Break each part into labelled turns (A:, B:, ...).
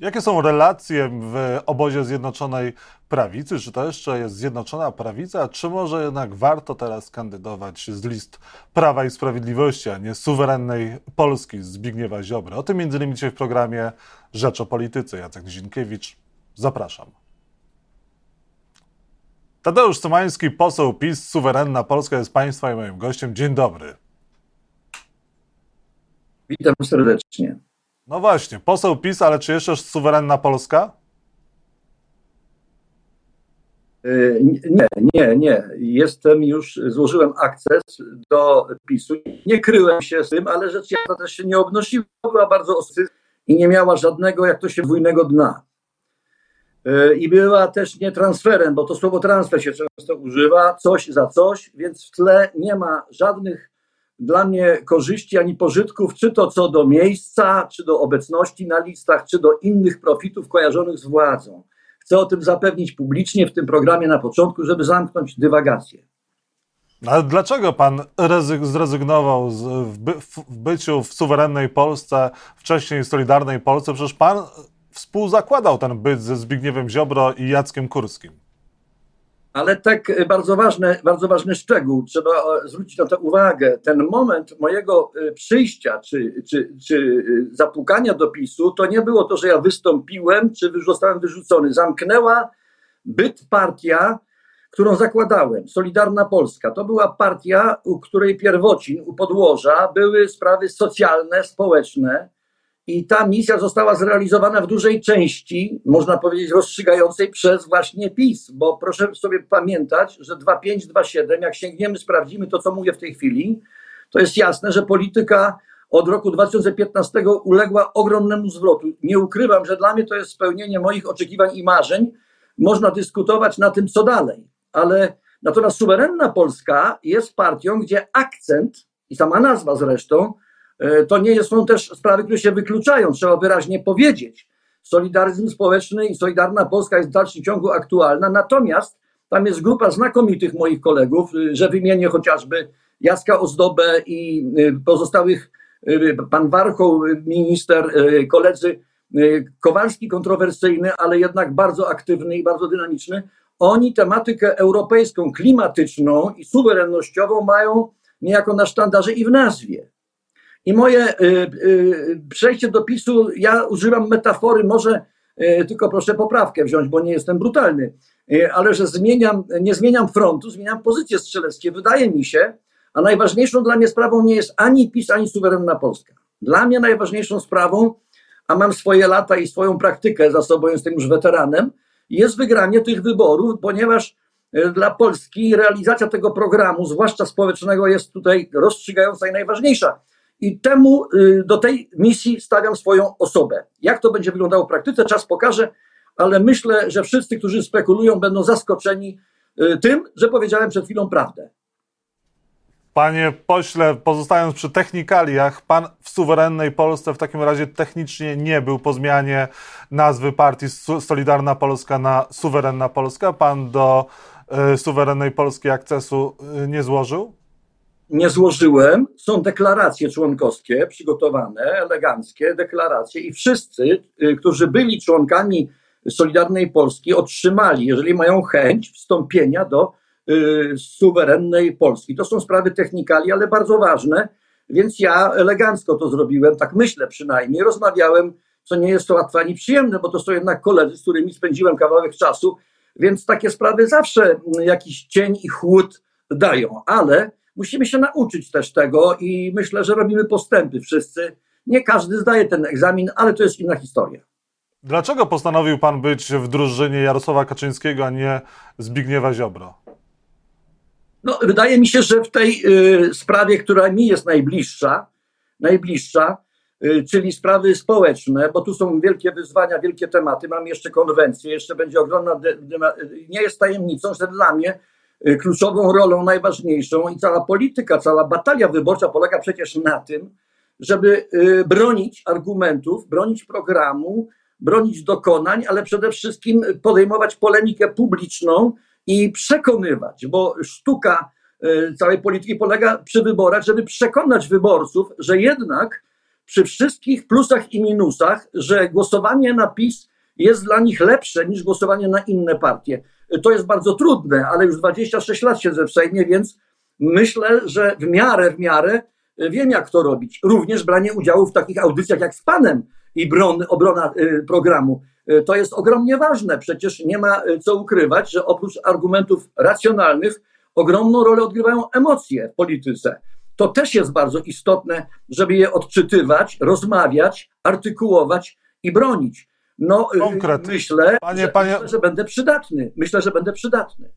A: Jakie są relacje w obozie Zjednoczonej Prawicy? Czy to jeszcze jest Zjednoczona Prawica? Czy może jednak warto teraz kandydować z list Prawa i Sprawiedliwości, a nie suwerennej Polski Zbigniewa Ziobry? O tym między innymi dzisiaj w programie Rzecz o Polityce. Jacek Zinkiewicz, zapraszam. Tadeusz Somański, poseł PiS, suwerenna Polska jest Państwa i moim gościem. Dzień dobry.
B: Witam serdecznie.
A: No właśnie, poseł PiS, ale czy jeszcze suwerenna Polska?
B: Y, nie, nie, nie. Jestem już, złożyłem akces do PiSu. Nie kryłem się z tym, ale rzecz jasna też się nie obnosiła, była bardzo ostry i nie miała żadnego, jak to się, dwójnego dna. Y, I była też nie transferem, bo to słowo transfer się często używa, coś za coś, więc w tle nie ma żadnych dla mnie korzyści ani pożytków, czy to co do miejsca, czy do obecności na listach, czy do innych profitów kojarzonych z władzą. Chcę o tym zapewnić publicznie w tym programie na początku, żeby zamknąć dywagację.
A: Ale dlaczego pan zrezygnował z, w, by, w byciu w suwerennej Polsce, wcześniej Solidarnej Polsce? Przecież pan współzakładał ten byt ze Zbigniewem Ziobro i Jackiem Kurskim.
B: Ale tak e, bardzo, ważne, bardzo ważny szczegół, trzeba e, zwrócić na to uwagę. Ten moment mojego e, przyjścia czy, czy, czy zapukania do PiSu to nie było to, że ja wystąpiłem czy zostałem wyrzucony. Zamknęła byt partia, którą zakładałem, Solidarna Polska. To była partia, u której pierwocin, u podłoża były sprawy socjalne, społeczne i ta misja została zrealizowana w dużej części, można powiedzieć, rozstrzygającej przez właśnie PiS, bo proszę sobie pamiętać, że 2527, jak sięgniemy, sprawdzimy to, co mówię w tej chwili, to jest jasne, że polityka od roku 2015 uległa ogromnemu zwrotu. Nie ukrywam, że dla mnie to jest spełnienie moich oczekiwań i marzeń. Można dyskutować na tym, co dalej, ale natomiast suwerenna Polska jest partią, gdzie akcent, i sama nazwa zresztą, to nie są też sprawy, które się wykluczają, trzeba wyraźnie powiedzieć. Solidaryzm społeczny i Solidarna Polska jest w dalszym ciągu aktualna, natomiast tam jest grupa znakomitych moich kolegów, y, że wymienię chociażby Jacka Ozdobę i y, pozostałych, y, pan Warchoł, minister, koledzy Kowalski kontrowersyjny, ale jednak bardzo aktywny i bardzo dynamiczny. Oni tematykę europejską, klimatyczną i suwerennościową mają niejako na sztandarze i w nazwie. I moje y, y, przejście do PiSu, ja używam metafory, może y, tylko proszę poprawkę wziąć, bo nie jestem brutalny, ale że zmieniam, nie zmieniam frontu, zmieniam pozycje strzeleckie. Wydaje mi się, a najważniejszą dla mnie sprawą nie jest ani PiS, ani suwerenna Polska. Dla mnie najważniejszą sprawą, a mam swoje lata i swoją praktykę za sobą, jestem już weteranem, jest wygranie tych wyborów, ponieważ dla Polski realizacja tego programu, zwłaszcza społecznego, jest tutaj rozstrzygająca i najważniejsza. I temu, y, do tej misji stawiam swoją osobę. Jak to będzie wyglądało w praktyce, czas pokaże, ale myślę, że wszyscy, którzy spekulują, będą zaskoczeni y, tym, że powiedziałem przed chwilą prawdę.
A: Panie pośle, pozostając przy technikaliach, pan w suwerennej Polsce w takim razie technicznie nie był po zmianie nazwy partii Solidarna Polska na Suwerenna Polska. Pan do y, suwerennej Polski akcesu y, nie złożył?
B: Nie złożyłem. Są deklaracje członkowskie przygotowane, eleganckie deklaracje i wszyscy, y, którzy byli członkami Solidarnej Polski, otrzymali, jeżeli mają chęć wstąpienia do y, suwerennej Polski. To są sprawy technikali, ale bardzo ważne, więc ja elegancko to zrobiłem, tak myślę przynajmniej. Rozmawiałem, co nie jest to łatwe ani przyjemne, bo to są jednak koledzy, z którymi spędziłem kawałek czasu, więc takie sprawy zawsze jakiś cień i chłód dają, ale Musimy się nauczyć też tego i myślę, że robimy postępy wszyscy. Nie każdy zdaje ten egzamin, ale to jest inna historia.
A: Dlaczego postanowił pan być w drużynie Jarosława Kaczyńskiego, a nie Zbigniewa Ziobro?
B: No, wydaje mi się, że w tej y, sprawie, która mi jest najbliższa, najbliższa, y, czyli sprawy społeczne, bo tu są wielkie wyzwania, wielkie tematy. Mam jeszcze konwencję, jeszcze będzie ogromna. nie jest tajemnicą, że dla mnie Y, kluczową rolą, najważniejszą i cała polityka, cała batalia wyborcza polega przecież na tym, żeby y, bronić argumentów, bronić programu, bronić dokonań, ale przede wszystkim podejmować polemikę publiczną i przekonywać, bo sztuka y, całej polityki polega przy wyborach, żeby przekonać wyborców, że jednak przy wszystkich plusach i minusach, że głosowanie na PiS jest dla nich lepsze niż głosowanie na inne partie. To jest bardzo trudne, ale już 26 lat siedzę w Sejmie, więc myślę, że w miarę, w miarę wiem, jak to robić. Również branie udziału w takich audycjach jak z Panem i bron, obrona y, programu. Y, to jest ogromnie ważne. Przecież nie ma y, co ukrywać, że oprócz argumentów racjonalnych, ogromną rolę odgrywają emocje w polityce. To też jest bardzo istotne, żeby je odczytywać, rozmawiać, artykułować i bronić. No, Konkret. myślę, panie, że, panie... myślę, że będę przydatny. Myślę, że będę przydatny.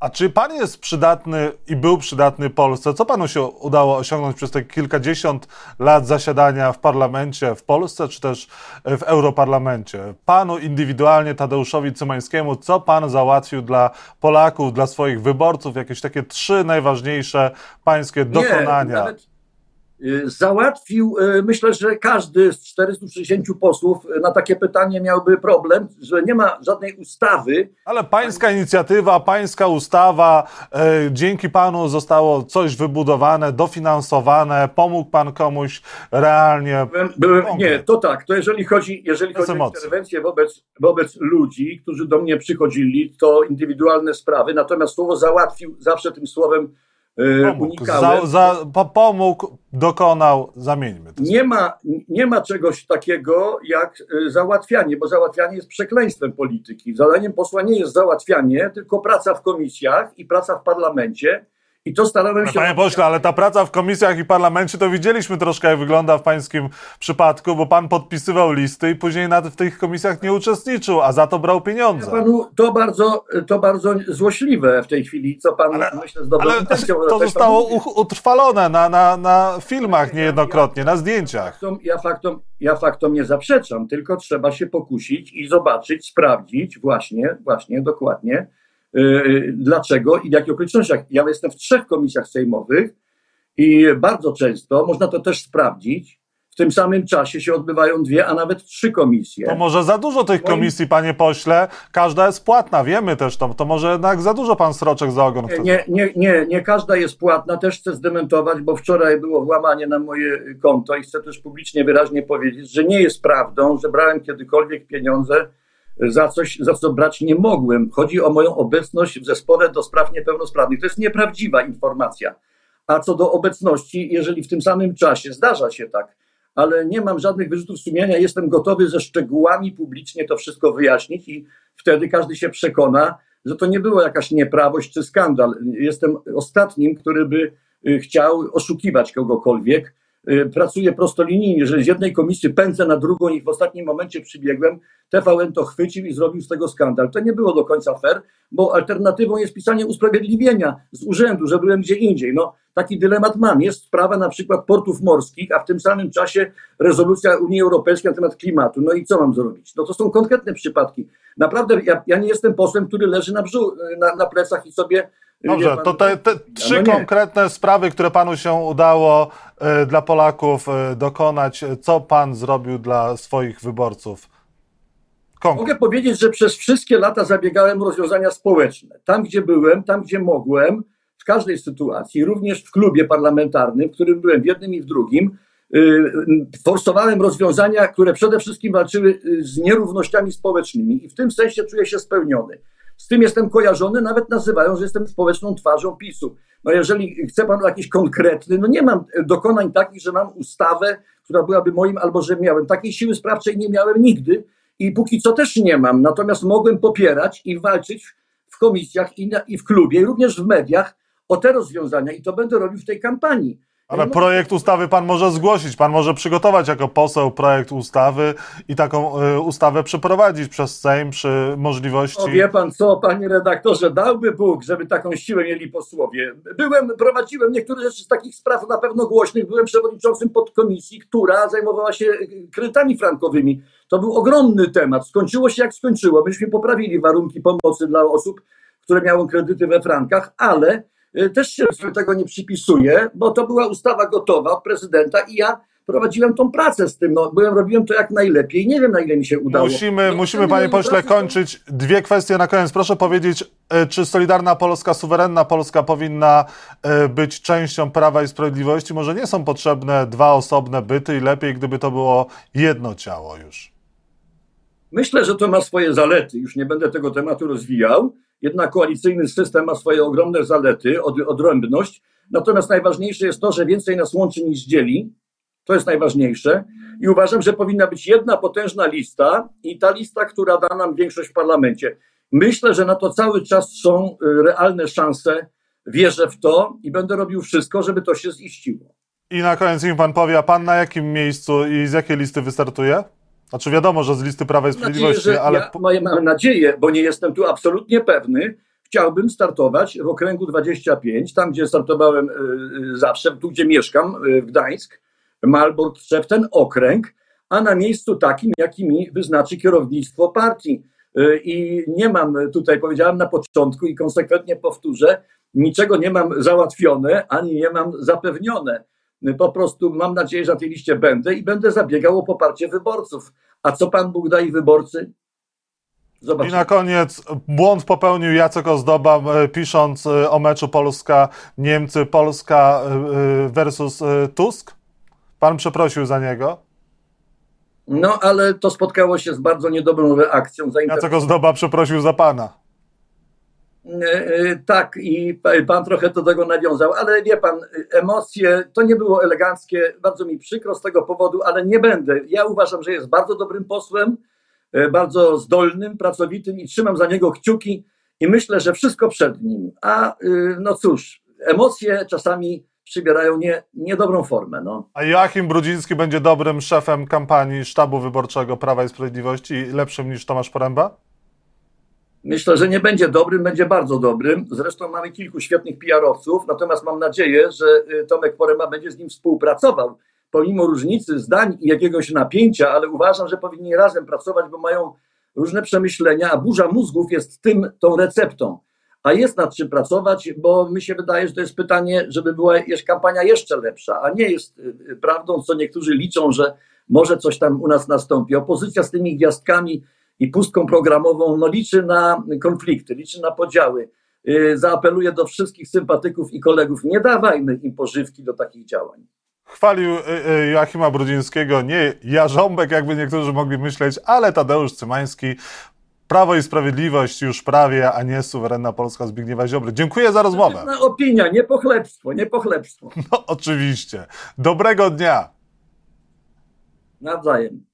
A: A czy pan jest przydatny i był przydatny Polsce? Co panu się udało osiągnąć przez te kilkadziesiąt lat zasiadania w parlamencie w Polsce, czy też w Europarlamencie? Panu indywidualnie, Tadeuszowi Cymańskiemu, co pan załatwił dla Polaków, dla swoich wyborców? Jakieś takie trzy najważniejsze pańskie dokonania? Nie, nawet
B: Y, załatwił, y, myślę, że każdy z 460 posłów y, na takie pytanie miałby problem, że nie ma żadnej ustawy.
A: Ale pańska inicjatywa, pańska ustawa, dzięki panu zostało coś wybudowane, dofinansowane, pomógł pan komuś realnie.
B: Byłem, byłem, nie, to tak, to jeżeli chodzi, jeżeli chodzi o interwencję wobec, wobec ludzi, którzy do mnie przychodzili, to indywidualne sprawy, natomiast słowo załatwił zawsze tym słowem
A: pomógł, za, za, pomógł, dokonał, zamieńmy to.
B: Nie ma, nie ma czegoś takiego jak y, załatwianie, bo załatwianie jest przekleństwem polityki. Zadaniem posła nie jest załatwianie, tylko praca w komisjach i praca w parlamencie i to starałem no, się.
A: Panie pośle, ale ta praca w komisjach i parlamencie to widzieliśmy troszkę, jak wygląda w pańskim przypadku, bo pan podpisywał listy i później w tych komisjach nie uczestniczył, a za to brał pieniądze.
B: Panu, to, bardzo, to bardzo złośliwe w tej chwili, co pan ale, myślę z dobrą ale intencją.
A: To zostało utrwalone na, na, na filmach niejednokrotnie, na zdjęciach.
B: Faktom, ja, faktom, ja faktom nie zaprzeczam, tylko trzeba się pokusić i zobaczyć, sprawdzić właśnie, właśnie, dokładnie dlaczego i w jakich okolicznościach. Ja jestem w trzech komisjach sejmowych i bardzo często można to też sprawdzić. W tym samym czasie się odbywają dwie, a nawet trzy komisje.
A: To może za dużo tych komisji, panie pośle. Każda jest płatna, wiemy też to. To może jednak za dużo pan Sroczek za ogon.
B: Nie, nie, nie, nie każda jest płatna. Też chcę zdementować, bo wczoraj było włamanie na moje konto i chcę też publicznie wyraźnie powiedzieć, że nie jest prawdą, że brałem kiedykolwiek pieniądze za coś, za co brać nie mogłem. Chodzi o moją obecność w zespole do spraw niepełnosprawnych. To jest nieprawdziwa informacja. A co do obecności, jeżeli w tym samym czasie zdarza się tak, ale nie mam żadnych wyrzutów sumienia, jestem gotowy ze szczegółami publicznie to wszystko wyjaśnić i wtedy każdy się przekona, że to nie była jakaś nieprawość czy skandal. Jestem ostatnim, który by y, chciał oszukiwać kogokolwiek pracuję prostolinijnie, jeżeli z jednej komisji pędzę na drugą i w ostatnim momencie przybiegłem, TVN to chwycił i zrobił z tego skandal. To nie było do końca fair, bo alternatywą jest pisanie usprawiedliwienia z urzędu, że byłem gdzie indziej. No, taki dylemat mam. Jest sprawa na przykład portów morskich, a w tym samym czasie rezolucja Unii Europejskiej na temat klimatu. No i co mam zrobić? No to są konkretne przypadki. Naprawdę ja, ja nie jestem posłem, który leży na, brzuch, na, na plecach i sobie
A: Dobrze, to te, te trzy no konkretne sprawy, które panu się udało y, dla Polaków y, dokonać. Co pan zrobił dla swoich wyborców?
B: Konkret. Mogę powiedzieć, że przez wszystkie lata zabiegałem o rozwiązania społeczne. Tam, gdzie byłem, tam, gdzie mogłem, każdej sytuacji, również w klubie parlamentarnym, w którym byłem w jednym i w drugim, y, forsowałem rozwiązania, które przede wszystkim walczyły z nierównościami społecznymi i w tym sensie czuję się spełniony. Z tym jestem kojarzony, nawet nazywają, że jestem społeczną twarzą PiSu. No jeżeli chce pan jakiś konkretny, no nie mam dokonań takich, że mam ustawę, która byłaby moim, albo że miałem. Takiej siły sprawczej nie miałem nigdy i póki co też nie mam. Natomiast mogłem popierać i walczyć w komisjach i, na, i w klubie, i również w mediach o te rozwiązania i to będę robił w tej kampanii.
A: Ale projekt ustawy pan może zgłosić, pan może przygotować jako poseł projekt ustawy i taką y, ustawę przeprowadzić przez Sejm przy możliwości. O
B: wie pan co, panie redaktorze, dałby Bóg, żeby taką siłę mieli posłowie. Byłem, prowadziłem niektóre rzeczy z takich spraw na pewno głośnych, byłem przewodniczącym podkomisji, która zajmowała się kredytami frankowymi. To był ogromny temat. Skończyło się jak skończyło. Myśmy poprawili warunki pomocy dla osób, które miały kredyty we frankach, ale Y, też się tego nie przypisuje, bo to była ustawa gotowa prezydenta i ja prowadziłem tą pracę z tym, no, byłem, robiłem to jak najlepiej, nie wiem na ile mi się udało.
A: Musimy,
B: No,
A: musimy panie pośle, kończyć. Dwie kwestie na koniec. Proszę powiedzieć, e, czy Solidarna Polska, suwerenna Polska powinna e, być częścią Prawa i Sprawiedliwości? Może nie są potrzebne dwa osobne byty i lepiej, gdyby to było jedno ciało już.
B: Myślę, że to ma swoje zalety. Już nie będę tego tematu rozwijał. Jednak koalicyjny system ma swoje ogromne zalety, od, odrębność. Natomiast najważniejsze jest to, że więcej nas łączy niż dzieli. To jest najważniejsze. I uważam, że powinna być jedna potężna lista i ta lista, która da nam większość w parlamencie. Myślę, że na to cały czas są y, realne szanse. Wierzę w to i będę robił wszystko, żeby to się ziściło.
A: I na koniec mi pan powie, a pan na jakim miejscu i z jakiej listy wystartuje? Znaczy wiadomo, że z listy Prawa i
B: nadzieję,
A: Sprawiedliwości,
B: że
A: ale
B: ja, mam nadzieję, bo nie jestem tu absolutnie pewny, chciałbym startować w okręgu 25, tam gdzie startowałem y, y, zawsze, tu gdzie mieszkam, y, w Gdańsk, Malbork, Trzew, ten okręg, a na miejscu takim, jaki mi wyznaczy kierownictwo partii. I nie mam, tutaj powiedziałem na początku i konsekwentnie powtórzę, niczego nie mam załatwione, ani nie mam zapewnione. Po prostu mam nadzieję, że na tej liście będę i będę zabiegał o poparcie wyborców. A co Pan Bóg da ich wyborcy?
A: I
B: Zobaczymy.
A: na koniec błąd popełnił Jacek Ozdoba, e, pisząc e, o meczu Polska-Niemcy, Polska e, versus Tusk. Pan przeprosił za niego.
B: No, ale to spotkało się z bardzo niedobrą reakcją.
A: Jacek Ozdoba przeprosił za pana.
B: E, e, Tak, i pa- pan trochę do tego nawiązał, ale wie pan, e, emocje to nie było eleganckie, bardzo mi przykro z tego powodu, ale nie będę. Ja uważam, że jest bardzo dobrym posłem, bardzo zdolnym, pracowitym i trzymam za niego kciuki i myślę, że wszystko przed nim. A no cóż, emocje czasami przybierają nie, niedobrą formę. No.
A: A Joachim Brudziński będzie dobrym szefem kampanii sztabu wyborczego Prawa i Sprawiedliwości lepszym niż Tomasz Poręba?
B: Myślę, że nie będzie dobrym, będzie bardzo dobrym. Zresztą mamy kilku świetnych PR-owców, natomiast mam nadzieję, że y, Tomek Porema będzie z nim współpracował, pomimo różnicy zdań i jakiegoś napięcia, ale uważam, że powinni razem pracować, bo mają różne przemyślenia, a burza mózgów jest tym, tą receptą. A jest nad czym pracować, bo mi się wydaje, że to jest pytanie, żeby była kampania jeszcze lepsza, a nie jest y, y, prawdą, co niektórzy liczą, że może coś tam u nas nastąpi. Opozycja z tymi gwiazdkami i pustką programową no, liczy na konflikty, liczy na podziały. Yy, Zaapeluję do wszystkich sympatyków i kolegów, nie dawajmy im pożywki do takich działań.
A: Chwalił y, y, Joachima Brudzińskiego nie Jarząbek, jakby niektórzy mogli myśleć, ale Tadeusz Cymański. Prawo i Sprawiedliwość już prawie, a nie suwerenna Polska Zbigniewa Ziobry. Dziękuję za rozmowę.
B: Na opinia, nie pochlebstwo, nie pochlebstwo.
A: No oczywiście. Dobrego dnia.
B: Nawzajem.